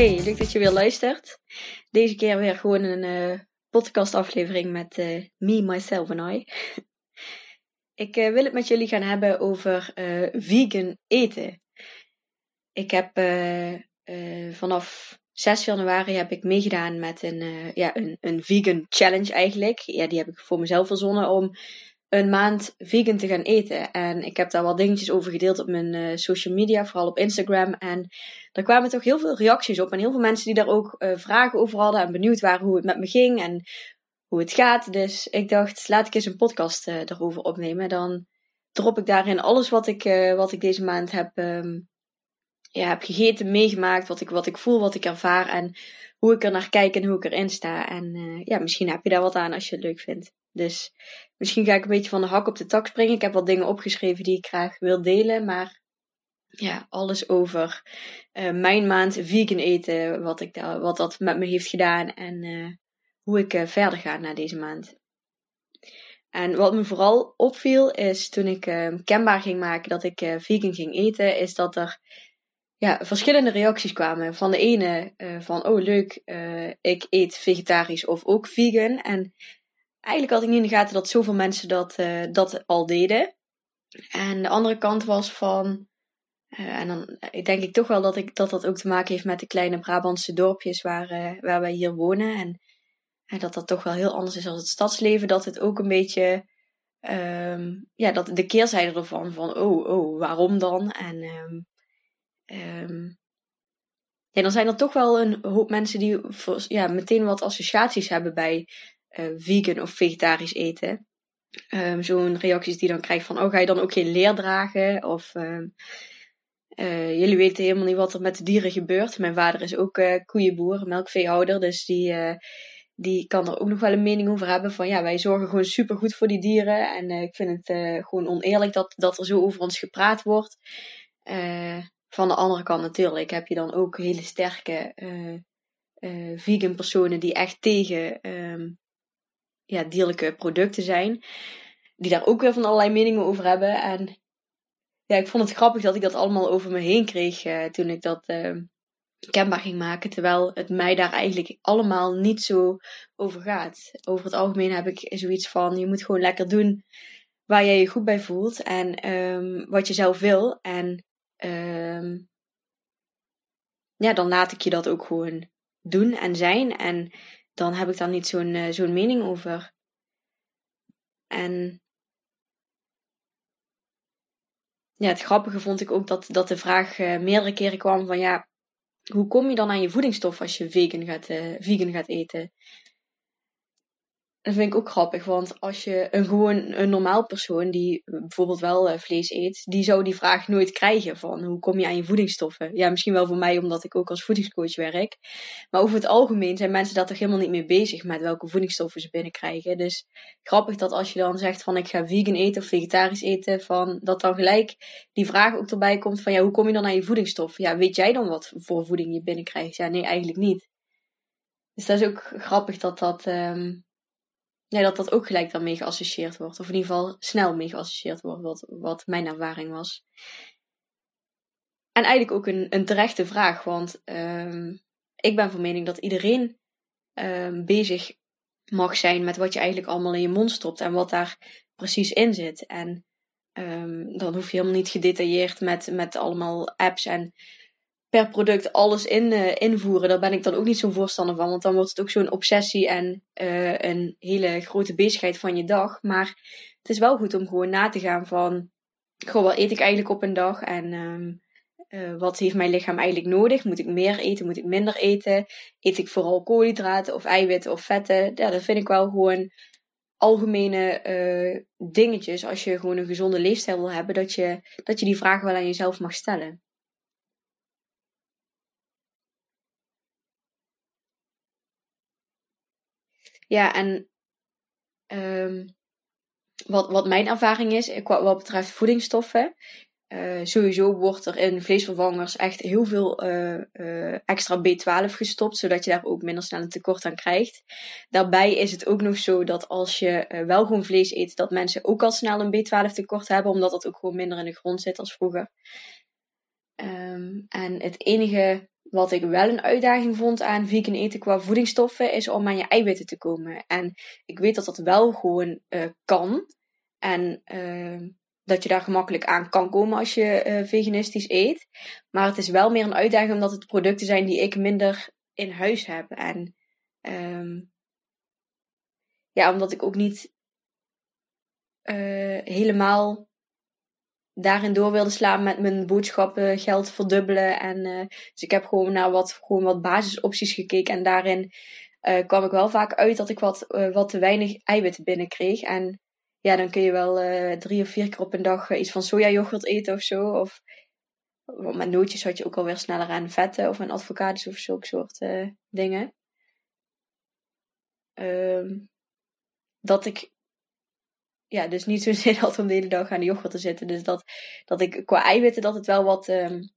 Hey, leuk dat je weer luistert. Deze keer weer gewoon een uh, podcastaflevering met uh, me, myself en I. Ik uh, wil het met jullie gaan hebben over vegan eten. Ik heb vanaf 6 januari heb ik meegedaan met een, ja, een, een vegan challenge eigenlijk. Ja, die heb ik voor mezelf verzonnen om een maand vegan te gaan eten. En ik heb daar wat dingetjes over gedeeld op mijn uh, social media, vooral op Instagram. En er kwamen toch heel veel reacties op. En heel veel mensen die daar ook uh, vragen over hadden en benieuwd waren hoe het met me ging en hoe het gaat. Dus ik dacht, laat ik eens een podcast uh, erover opnemen. Dan drop ik daarin alles wat ik, wat ik deze maand heb, um, ja, heb gegeten, meegemaakt. Wat ik, wat ik voel, wat ik ervaar. En hoe ik er naar kijk en hoe ik erin sta. En ja, misschien heb je daar wat aan als je het leuk vindt. Dus misschien ga ik een beetje van de hak op de tak springen. Ik heb wat dingen opgeschreven die ik graag wil delen. Maar ja, alles over uh, mijn maand vegan eten. Wat, ik wat dat met me heeft gedaan. En uh, hoe ik uh, verder ga na deze maand. En wat me vooral opviel is toen ik kenbaar ging maken dat ik vegan ging eten. Is dat er ja, verschillende reacties kwamen. Van de ene van, oh leuk, ik eet vegetarisch of ook vegan. En eigenlijk had ik niet in de gaten dat zoveel mensen dat, uh, dat al deden. En de andere kant was van. Uh, en dan denk ik toch wel dat, ik, dat dat ook te maken heeft met de kleine Brabantse dorpjes waar, uh, waar wij hier wonen. En, en dat dat toch wel heel anders is dan het stadsleven. Dat het ook een beetje. Um, ja, dat de keerzijde ervan van, oh, oh, waarom dan? En um, ja, dan zijn er toch wel een hoop mensen die ja, meteen wat associaties hebben bij vegan of vegetarisch eten. Um, Zo'n reacties die dan krijgt van, oh ga je dan ook geen leer dragen? Of uh, uh, jullie weten helemaal niet wat er met de dieren gebeurt. Mijn vader is ook koeienboer, melkveehouder, dus die, die kan er ook nog wel een mening over hebben van, ja wij zorgen gewoon super goed voor die dieren. En ik vind het gewoon oneerlijk dat, dat er zo over ons gepraat wordt. van de andere kant natuurlijk heb je dan ook hele sterke vegan personen die echt tegen um, ja, dierlijke producten zijn. Die daar ook weer van allerlei meningen over hebben. En ja, ik vond het grappig dat ik dat allemaal over me heen kreeg uh, toen ik dat uh, kenbaar ging maken. Terwijl het mij daar eigenlijk allemaal niet zo over gaat. Over het algemeen heb ik zoiets van: je moet gewoon lekker doen waar jij je goed bij voelt. En um, wat je zelf wil. En um, ja, dan laat ik je dat ook gewoon doen en zijn. En dan heb ik daar niet zo'n uh, zo'n mening over. En ja, het grappige vond ik ook dat, dat de vraag uh, meerdere keren kwam van ja, hoe kom je dan aan je voedingsstof als je vegan gaat, uh, vegan gaat eten? Dat vind ik ook grappig, want als je een gewoon een normaal persoon die bijvoorbeeld wel uh, vlees eet, die zou die vraag nooit krijgen van hoe kom je aan je voedingsstoffen? Ja, misschien wel voor mij omdat ik ook als voedingscoach werk. Maar over het algemeen zijn mensen daar toch helemaal niet mee bezig met welke voedingsstoffen ze binnenkrijgen. Dus grappig dat als je dan zegt van ik ga vegan eten of vegetarisch eten, van dat dan gelijk die vraag ook erbij komt van ja, hoe kom je dan aan je voedingsstoffen? Ja, weet jij dan wat voor voeding je binnenkrijgt? Ja, nee, eigenlijk niet. Dus dat is ook grappig dat dat. Um, ja, dat dat ook gelijk dan mee geassocieerd wordt. Of in ieder geval snel mee geassocieerd wordt, wat, wat mijn ervaring was. En eigenlijk ook een, een terechte vraag, want um, ik ben van mening dat iedereen um, bezig mag zijn met wat je eigenlijk allemaal in je mond stopt en wat daar precies in zit. En um, dan hoef je helemaal niet gedetailleerd met, met allemaal apps en per product alles in, uh, invoeren. Daar ben ik dan ook niet zo'n voorstander van. Want dan wordt het ook zo'n obsessie en uh, een hele grote bezigheid van je dag. Maar het is wel goed om gewoon na te gaan van... Goh, wat eet ik eigenlijk op een dag? En um, uh, wat heeft mijn lichaam eigenlijk nodig? Moet ik meer eten? Moet ik minder eten? Eet ik vooral koolhydraten of eiwitten of vetten? Ja, dat vind ik wel gewoon algemene dingetjes. Als je gewoon een gezonde leefstijl wil hebben, dat je, dat je die vragen wel aan jezelf mag stellen. Ja, en um, wat, wat mijn ervaring is, wat, wat betreft voedingsstoffen. Uh, sowieso wordt er in vleesvervangers echt heel veel uh, extra B12 gestopt, zodat je daar ook minder snel een tekort aan krijgt. Daarbij is het ook nog zo dat als je wel gewoon vlees eet, dat mensen ook al snel een B12 tekort hebben, omdat dat ook gewoon minder in de grond zit als vroeger. Um, en het enige wat ik wel een uitdaging vond aan vegan eten qua voedingsstoffen, is om aan je eiwitten te komen. En ik weet dat dat wel gewoon kan. En dat je daar gemakkelijk aan kan komen als je uh, veganistisch eet. Maar het is wel meer een uitdaging omdat het producten zijn die ik minder in huis heb. En um, ja, omdat ik ook niet uh, helemaal daarin door wilde slaan met mijn boodschappen geld verdubbelen. En, uh, dus ik heb gewoon naar wat, gewoon wat basisopties gekeken. En daarin kwam ik wel vaak uit dat ik wat, wat te weinig eiwitten binnenkreeg. En ja, dan kun je wel drie of vier keer op een dag iets van sojayoghurt eten of zo. Of met nootjes had je ook alweer sneller aan vetten of aan avocados of zulke soort dingen. Um, dat ik ja, dus niet zo zin had om de hele dag aan de yoghurt te zitten. Dus dat, dat ik qua eiwitten dat het wel wat, um,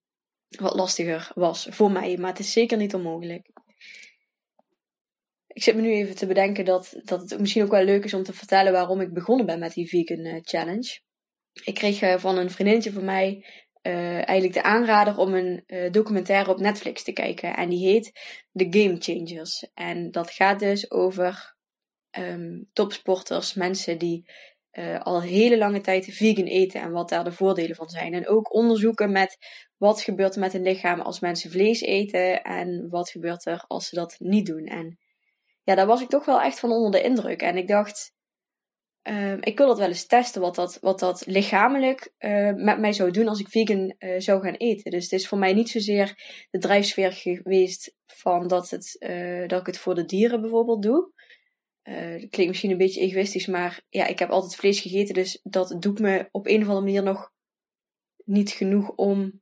wat lastiger was voor mij. Maar het is zeker niet onmogelijk ik zit me nu even te bedenken dat, dat het misschien ook wel leuk is om te vertellen waarom ik begonnen ben met die vegan uh, challenge. Ik kreeg uh, van een vriendinnetje van mij uh, eigenlijk de aanrader om een documentaire op Netflix te kijken. En die heet The Game Changers. En dat gaat dus over um, topsporters, mensen die al hele lange tijd vegan eten en wat daar de voordelen van zijn. En ook onderzoeken met wat gebeurt er met hun lichaam als mensen vlees eten en wat gebeurt er als ze dat niet doen. En ja, daar was ik toch wel echt van onder de indruk. En ik dacht, uh, ik wil dat wel eens testen, wat dat, wat dat lichamelijk uh, met mij zou doen als ik vegan uh, zou gaan eten. Dus het is voor mij niet zozeer de drijfsfeer geweest van dat, het, dat ik het voor de dieren bijvoorbeeld doe. Dat klinkt misschien een beetje egoïstisch, maar ja, ik heb altijd vlees gegeten, dus dat doet me op een of andere manier nog niet genoeg om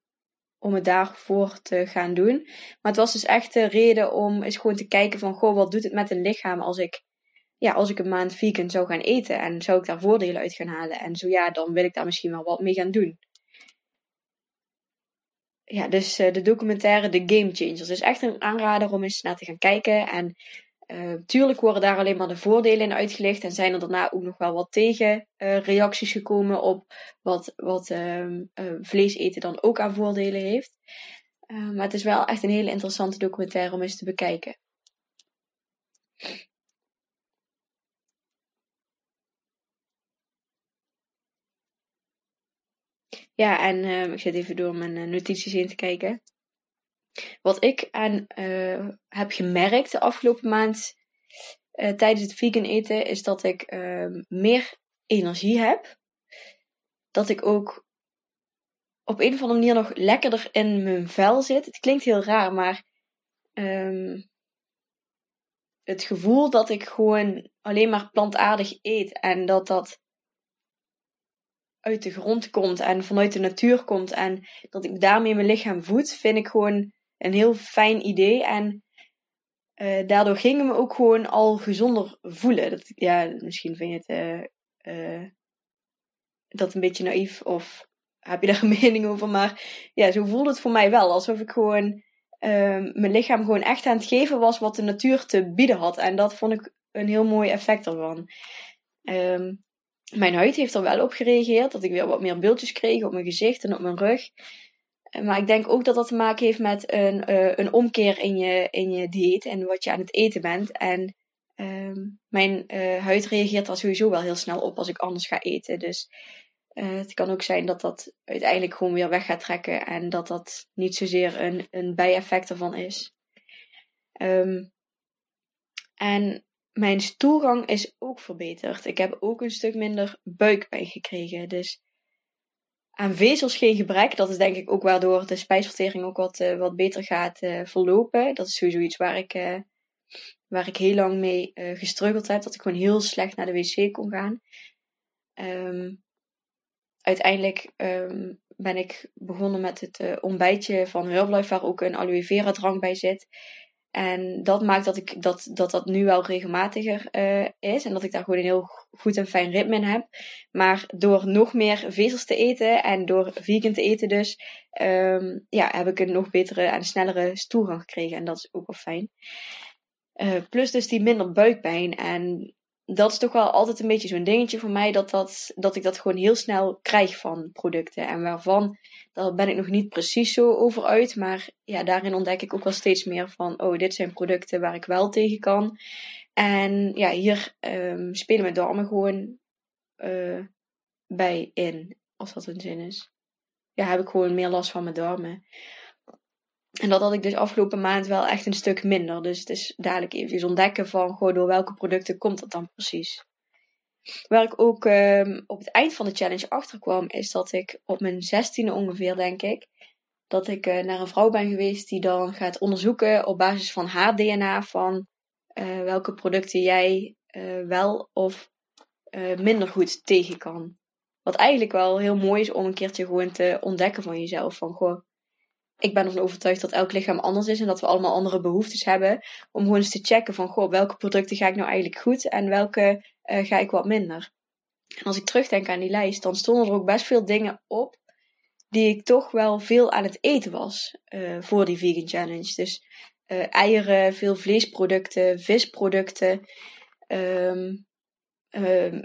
om het daarvoor te gaan doen. Maar het was dus echt de reden om eens gewoon te kijken van, goh, wat doet het met een lichaam als ik, ja, als ik een maand vegan zou gaan eten en zou ik daar voordelen uit gaan halen? En zo ja, dan wil ik daar misschien wel wat mee gaan doen. Ja, dus uh, de documentaire The Game Changers is echt een aanrader om eens naar te gaan kijken. En uh, tuurlijk worden daar alleen maar de voordelen in uitgelegd en zijn er daarna ook nog wel wat tegenreacties uh, gekomen op wat, wat uh, vlees eten dan ook aan voordelen heeft. maar het is wel echt een hele interessante documentaire om eens te bekijken. Ja, en ehm, ik zit even door mijn eh, notities in te kijken. Wat ik aan uh, heb gemerkt de afgelopen maand uh, tijdens het vegan eten, is dat ik uh, meer energie heb. Dat ik ook op een of andere manier nog lekkerder in mijn vel zit. Het klinkt heel raar, maar um, het gevoel dat ik gewoon alleen maar plantaardig eet en dat dat uit de grond komt en vanuit de natuur komt en dat ik daarmee mijn lichaam voed, vind ik gewoon een heel fijn idee. En uh, daardoor ging me ook gewoon al gezonder voelen. Dat, ja, misschien vind je het uh, uh, dat een beetje naïef of heb je daar een mening over. Maar ja, zo voelde het voor mij wel. Alsof ik gewoon ehm, mijn lichaam gewoon echt aan het geven was wat de natuur te bieden had. En dat vond ik een heel mooi effect ervan. Um, mijn huid heeft er wel op gereageerd. Dat ik weer wat meer beeldjes kreeg op mijn gezicht en op mijn rug. Maar ik denk ook dat dat te maken heeft met een, uh, een omkeer in je, in je dieet en wat je aan het eten bent. En uh, mijn uh, huid reageert daar sowieso wel heel snel op als ik anders ga eten. Dus uh, het kan ook zijn dat dat uiteindelijk gewoon weer weg gaat trekken en dat dat niet zozeer een, een bijeffect ervan is. Um, en mijn stoelgang is ook verbeterd. Ik heb ook een stuk minder buikpijn gekregen. Dus aan vezels geen gebrek. Dat is denk ik ook waardoor de spijsvertering ook wat, uh, wat beter gaat uh, verlopen. Dat is sowieso iets waar ik, uh, waar ik heel lang mee gestruggeld heb. Dat ik gewoon heel slecht naar de wc kon gaan. Um, uiteindelijk um, ben ik begonnen met het ontbijtje van Herbalife, waar ook een aloe vera drank bij zit. En dat maakt dat ik, dat, dat, dat nu wel regelmatiger uh, is. En dat ik daar gewoon een heel goed en fijn ritme in heb. Maar door nog meer vezels te eten en door vegan te eten dus, um, ja, heb ik een nog betere en snellere stoelgang gekregen. En dat is ook wel fijn. Uh, plus dus die minder buikpijn. En dat is toch wel altijd een beetje zo'n dingetje voor mij. Dat, dat, dat ik dat gewoon heel snel krijg van producten. En waarvan daar ben ik nog niet precies zo over uit. Maar ja, daarin ontdek ik ook wel steeds meer van: oh, dit zijn producten waar ik wel tegen kan. En ja, hier um, spelen mijn darmen gewoon uh, bij in. Als dat een zin is. Ja, heb ik gewoon meer last van mijn darmen. En dat had ik dus afgelopen maand wel echt een stuk minder. Dus het is dadelijk even ontdekken van goh, door welke producten komt dat dan precies. Waar ik ook um, op het eind van de challenge achter kwam, is dat ik op mijn zestiende ongeveer, denk ik, dat ik uh, naar een vrouw ben geweest die dan gaat onderzoeken op basis van haar DNA van uh, welke producten jij uh, wel of minder goed tegen kan. Wat eigenlijk wel heel mooi is om een keertje gewoon te ontdekken van jezelf. Van goh, ik ben ervan overtuigd dat elk lichaam anders is en dat we allemaal andere behoeftes hebben. Om gewoon eens te checken van, goh, welke producten ga ik nou eigenlijk goed en welke uh, ga ik wat minder. En als ik terugdenk aan die lijst, dan stonden er ook best veel dingen op die ik toch wel veel aan het eten was uh, voor die vegan challenge. Dus uh, eieren, veel vleesproducten, visproducten, um,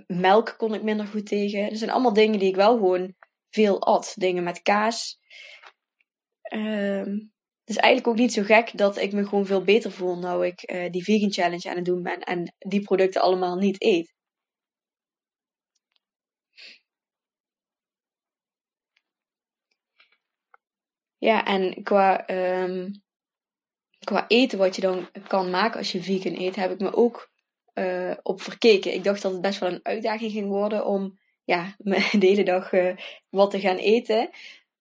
melk kon ik minder goed tegen. Er zijn allemaal dingen die ik wel gewoon veel at. Dingen met kaas. Um, het is eigenlijk ook niet zo gek dat ik me gewoon veel beter voel nou ik uh, die vegan challenge aan het doen ben en die producten allemaal niet eet. Ja, en qua, um, qua eten wat je dan kan maken als je vegan eet, heb ik me ook uh, op verkeken. Ik dacht dat het best wel een uitdaging ging worden om ja, de hele dag uh, wat te gaan eten.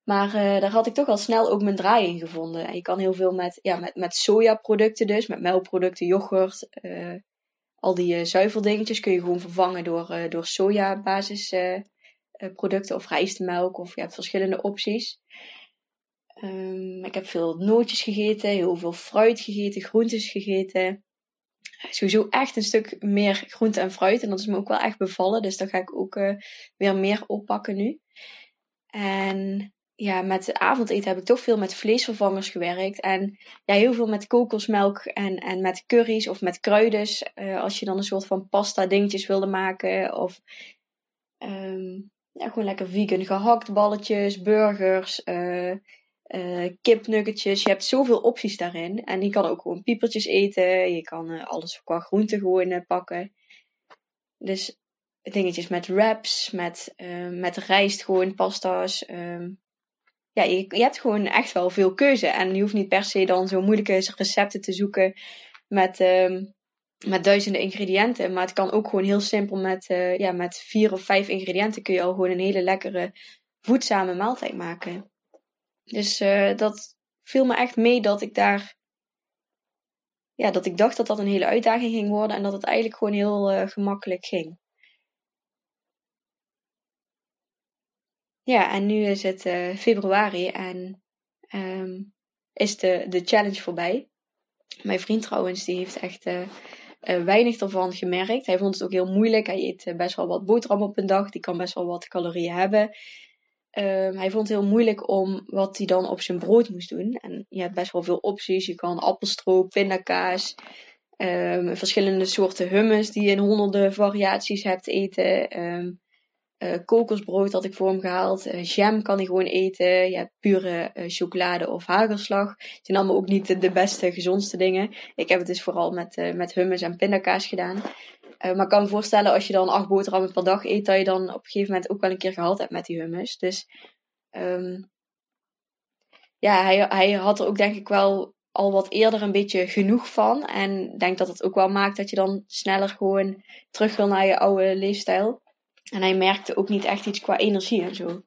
Maar uh, daar had ik toch al snel ook mijn draai in gevonden. En je kan heel veel met, ja, met, met sojaproducten dus, met melkproducten, yoghurt, uh, al die uh, zuiveldingetjes kun je gewoon vervangen door, door sojabasis producten of rijstmelk of je hebt verschillende opties. Um, ik heb veel nootjes gegeten, heel veel fruit gegeten, groentes gegeten. Sowieso echt een stuk meer groente en fruit. En dat is me ook wel echt bevallen. Dus daar ga ik ook weer meer oppakken nu. En ja, met avondeten heb ik toch veel met vleesvervangers gewerkt. En ja, heel veel met kokosmelk en, en met curry's of met kruiden. Uh, als je dan een soort van pasta dingetjes wilde maken. Of um, ja, gewoon lekker vegan gehakt balletjes, burgers, uh, kipnuggetjes. Je hebt zoveel opties daarin. En je kan ook gewoon piepertjes eten. Je kan alles qua groente gewoon pakken. Dus dingetjes met wraps, met, met rijst gewoon, pasta's. Um, ja, je, je hebt gewoon echt wel veel keuze. En je hoeft niet per se dan zo moeilijke recepten te zoeken met, um, met duizenden ingrediënten. Maar het kan ook gewoon heel simpel met, uh, ja, met vier of vijf ingrediënten kun je al gewoon een hele lekkere, voedzame maaltijd maken. Dus uh, dat viel me echt mee dat ik daar. Ja, dat ik dacht dat dat een hele uitdaging ging worden en dat het eigenlijk gewoon heel uh, gemakkelijk ging. Ja, en nu is het uh, februari en um, is de, de challenge voorbij. Mijn vriend trouwens, die heeft echt uh, uh, weinig ervan gemerkt. Hij vond het ook heel moeilijk. Hij eet best wel wat boterham op een dag. Die kan best wel wat calorieën hebben. Um, hij vond het heel moeilijk om wat hij dan op zijn brood moest doen. En je hebt best wel veel opties. Je kan appelstroop, pindakaas, um, verschillende soorten hummus die je in honderden variaties hebt eten. Um, uh, kokosbrood had ik voor hem gehaald. Uh, jam kan hij gewoon eten. Hebt pure uh, chocolade of hagelslag. Het zijn allemaal ook niet de, de, beste, gezondste dingen. Ik heb het dus vooral met, met hummus en pindakaas gedaan. maar ik kan me voorstellen als je dan acht boterhammen per dag eet, dat je dan op een gegeven moment ook wel een keer gehaald hebt met die hummus. Dus um, ja, hij, hij had er ook denk ik wel al wat eerder een beetje genoeg van. En denk dat het ook wel maakt dat je dan sneller gewoon terug wil naar je oude leefstijl. En hij merkte ook niet echt iets qua energie en zo.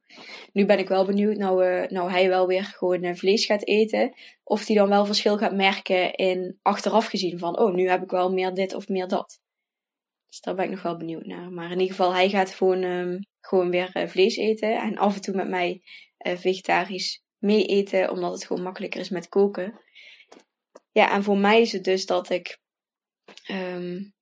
Nu ben ik wel benieuwd, nou, uh, nou hij wel weer gewoon uh, vlees gaat eten, of hij dan wel verschil gaat merken in achteraf gezien van, oh, nu heb ik wel meer dit of meer dat. Dus daar ben ik nog wel benieuwd naar. Maar in ieder geval, hij gaat gewoon, um, gewoon weer uh, vlees eten en af en toe met mij vegetarisch mee eten, omdat het gewoon makkelijker is met koken. Ja, en voor mij is het dus dat ik um,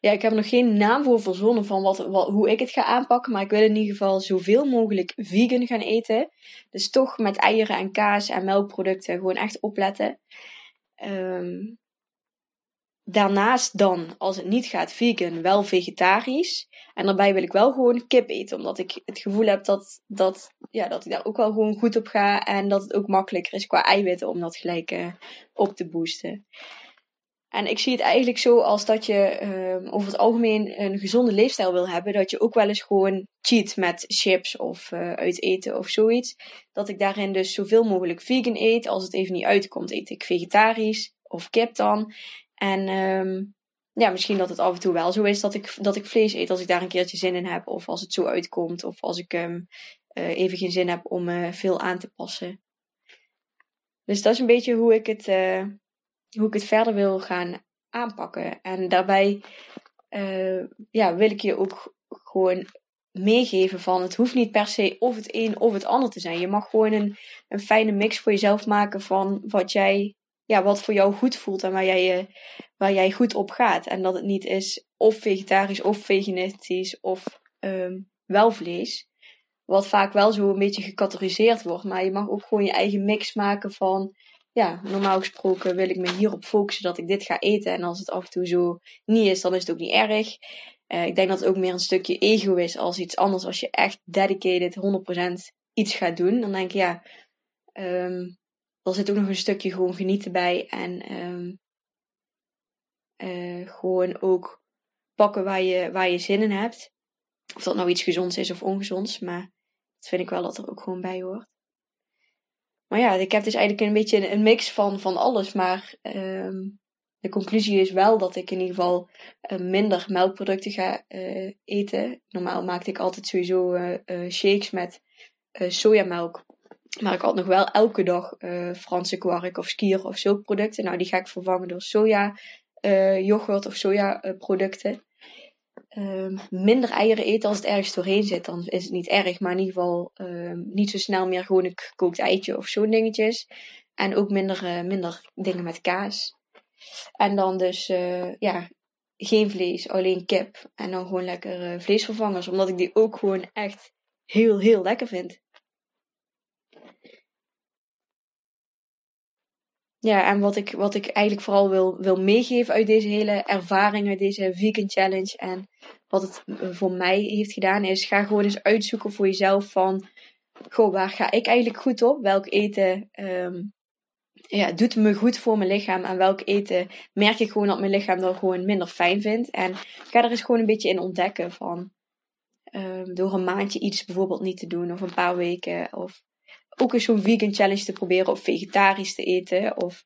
ja, ik heb nog geen naam voor verzonnen van wat, wat, hoe ik het ga aanpakken. Maar ik wil in ieder geval zoveel mogelijk vegan gaan eten. Dus toch met eieren en kaas en melkproducten gewoon echt opletten. Um, daarnaast dan, als het niet gaat vegan, wel vegetarisch. En daarbij wil ik wel gewoon kip eten. Omdat ik het gevoel heb dat, dat, ja, dat ik daar ook wel gewoon goed op ga. En dat het ook makkelijker is qua eiwitten om dat gelijk uh, op te boosten. En ik zie het eigenlijk zo als dat je uh, over het algemeen een gezonde leefstijl wil hebben. Dat je ook wel eens gewoon cheat met chips of uh, uit eten of zoiets. Dat ik daarin dus zoveel mogelijk vegan eet. Als het even niet uitkomt, eet ik vegetarisch of kip dan. En um, ja, misschien dat het af en toe wel zo is dat ik, dat ik vlees eet als ik daar een keertje zin in heb. Of als het zo uitkomt. Of als ik um, even geen zin heb om uh, veel aan te passen. Dus dat is een beetje hoe ik het hoe ik het verder wil gaan aanpakken. En daarbij uh, ja, wil ik je ook gewoon meegeven van het hoeft niet per se of het een of het ander te zijn. Je mag gewoon een, een fijne mix voor jezelf maken van wat jij, ja, wat voor jou goed voelt en waar jij, waar jij goed op gaat. En dat het niet is of vegetarisch of veganistisch of um, wel vlees. Wat vaak wel zo een beetje gecategoriseerd wordt. Maar je mag ook gewoon je eigen mix maken van ja, normaal gesproken wil ik me hierop focussen dat ik dit ga eten. En als het af en toe zo niet is, dan is het ook niet erg. Uh, ik denk dat het ook meer een stukje ego is als iets anders. Als je echt dedicated 100% iets gaat doen, dan denk je ja, um, er zit ook nog een stukje gewoon genieten bij. En um, uh, gewoon ook pakken waar je, waar je zin in hebt. Of dat nou iets gezonds is of ongezonds. Maar dat vind ik wel dat er ook gewoon bij hoort. Maar ja, ik heb dus eigenlijk een beetje een mix van, van alles. Maar um, de conclusie is wel dat ik in ieder geval uh, minder melkproducten ga uh, eten. Normaal maakte ik altijd sowieso uh, shakes met sojamelk. Maar ik had nog wel elke dag Franse kwark of skier of zulke producten. Nou, die ga ik vervangen door soja yoghurt of soja producten. Um, minder eieren eten als het ergens doorheen zit, dan is het niet erg. Maar in ieder geval um, niet zo snel meer gewoon een gekookt eitje of zo'n dingetjes. En ook minder, uh, minder dingen met kaas. En dan dus, uh, ja, geen vlees, alleen kip. En dan gewoon lekker uh, vleesvervangers, omdat ik die ook gewoon echt heel, heel lekker vind. Ja, en wat ik, wat ik eigenlijk vooral wil, wil meegeven uit deze hele ervaring, uit deze vegan challenge. En wat het voor mij heeft gedaan, is ga gewoon eens uitzoeken voor jezelf van, goh, waar ga ik eigenlijk goed op? Welk eten um, ja, doet me goed voor mijn lichaam? En welk eten merk ik gewoon dat mijn lichaam dan gewoon minder fijn vindt? En ga er eens gewoon een beetje in ontdekken van, um, door een maandje iets bijvoorbeeld niet te doen, of een paar weken, of ook eens zo'n vegan challenge te proberen of vegetarisch te eten. Of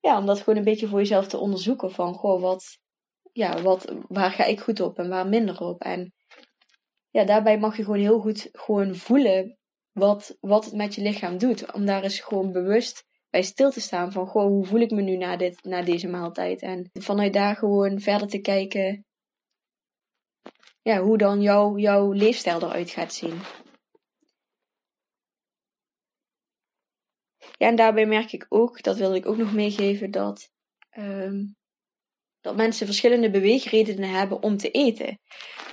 ja, om dat gewoon een beetje voor jezelf te onderzoeken van goh, wat, ja, wat, waar ga ik goed op en waar minder op. En ja, daarbij mag je gewoon heel goed gewoon voelen wat, wat het met je lichaam doet. Om daar eens gewoon bewust bij stil te staan van goh, hoe voel ik me nu na, dit, na deze maaltijd. En vanuit daar gewoon verder te kijken ja, hoe dan jouw jouw leefstijl eruit gaat zien. Ja, en daarbij merk ik ook, dat wilde ik ook nog meegeven, dat, um, dat mensen verschillende beweegredenen hebben om te eten.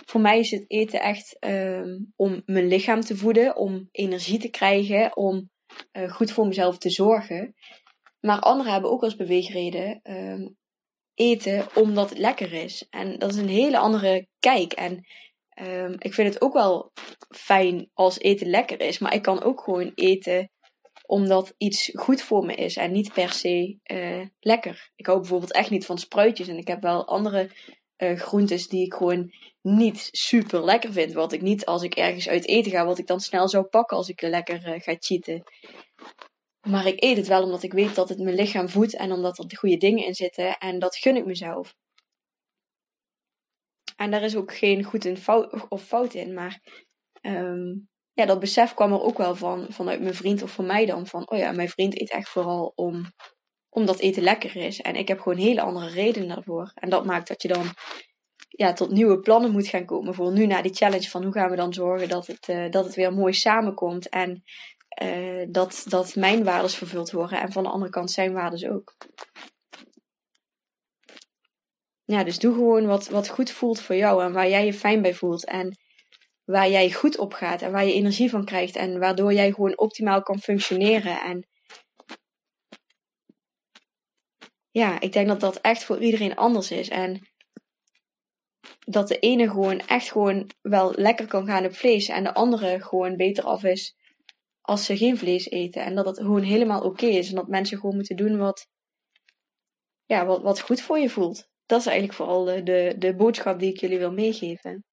Voor mij is het eten echt um, om mijn lichaam te voeden, om energie te krijgen, om uh, goed voor mezelf te zorgen. Maar anderen hebben ook als beweegreden um, eten omdat het lekker is. En dat is een hele andere kijk. En ik vind het ook wel fijn als eten lekker is. Maar ik kan ook gewoon eten omdat iets goed voor me is en niet per se uh, lekker. Ik hou bijvoorbeeld echt niet van spruitjes en ik heb wel andere uh, groentes die ik gewoon niet super lekker vind. Wat ik niet als ik ergens uit eten ga, wat ik dan snel zou pakken als ik lekker uh, ga cheaten. Maar ik eet het wel omdat ik weet dat het mijn lichaam voedt en omdat er de goede dingen in zitten en dat gun ik mezelf. En daar is ook geen goed in fout, of fout in. Maar ehm, ja, dat besef kwam er ook wel van, vanuit mijn vriend of van mij dan. Van, oh ja, mijn vriend eet echt vooral om, omdat eten lekker is. En ik heb gewoon hele andere redenen daarvoor. En dat maakt dat je dan ja, tot nieuwe plannen moet gaan komen. Voor nu naar die challenge van hoe gaan we dan zorgen dat het, uh, dat het weer mooi samenkomt. En uh, dat, dat mijn waarden vervuld worden. En van de andere kant zijn waarden ook. Ja, dus doe gewoon wat, wat goed voelt voor jou en waar jij je fijn bij voelt. En waar jij goed op gaat en waar je energie van krijgt. En waardoor jij gewoon optimaal kan functioneren. En ja, ik denk dat dat echt voor iedereen anders is. En dat de ene gewoon echt gewoon wel lekker kan gaan op vlees. En de andere gewoon beter af is als ze geen vlees eten. En dat het gewoon helemaal oké is. En dat mensen gewoon moeten doen wat, ja, wat, wat goed voor je voelt. Dat is eigenlijk vooral de, de, de boodschap die ik jullie wil meegeven.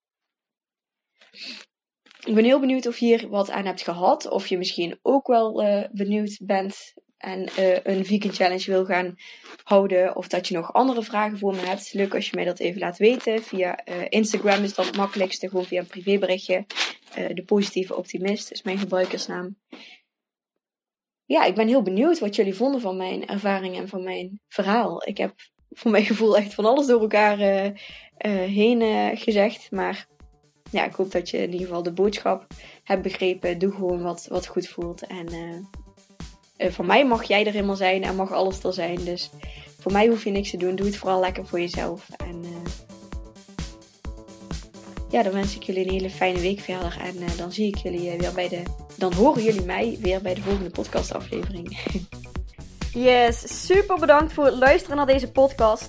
Ik ben heel benieuwd of je hier wat aan hebt gehad. Of je misschien ook wel uh, benieuwd bent en uh, een vegan challenge wil gaan houden. Of dat je nog andere vragen voor me hebt. Leuk als je mij dat even laat weten. Via uh, Instagram is dat het makkelijkste. Gewoon via een privéberichtje. de positieve optimist is mijn gebruikersnaam. Ja, ik ben heel benieuwd wat jullie vonden van mijn ervaring en van mijn verhaal. Ik heb voor mijn gevoel echt van alles door elkaar heen gezegd. Maar ja, ik hoop dat je in ieder geval de boodschap hebt begrepen. Doe gewoon wat, wat goed voelt. En uh, voor mij mag jij er helemaal zijn en mag alles er zijn. Dus voor mij hoef je niks te doen. Doe het vooral lekker voor jezelf. En uh, ja, dan wens ik jullie een hele fijne week verder. En dan zie ik jullie weer bij de. Dan horen jullie mij weer bij de volgende podcastaflevering. yes, super bedankt voor het luisteren naar deze podcast.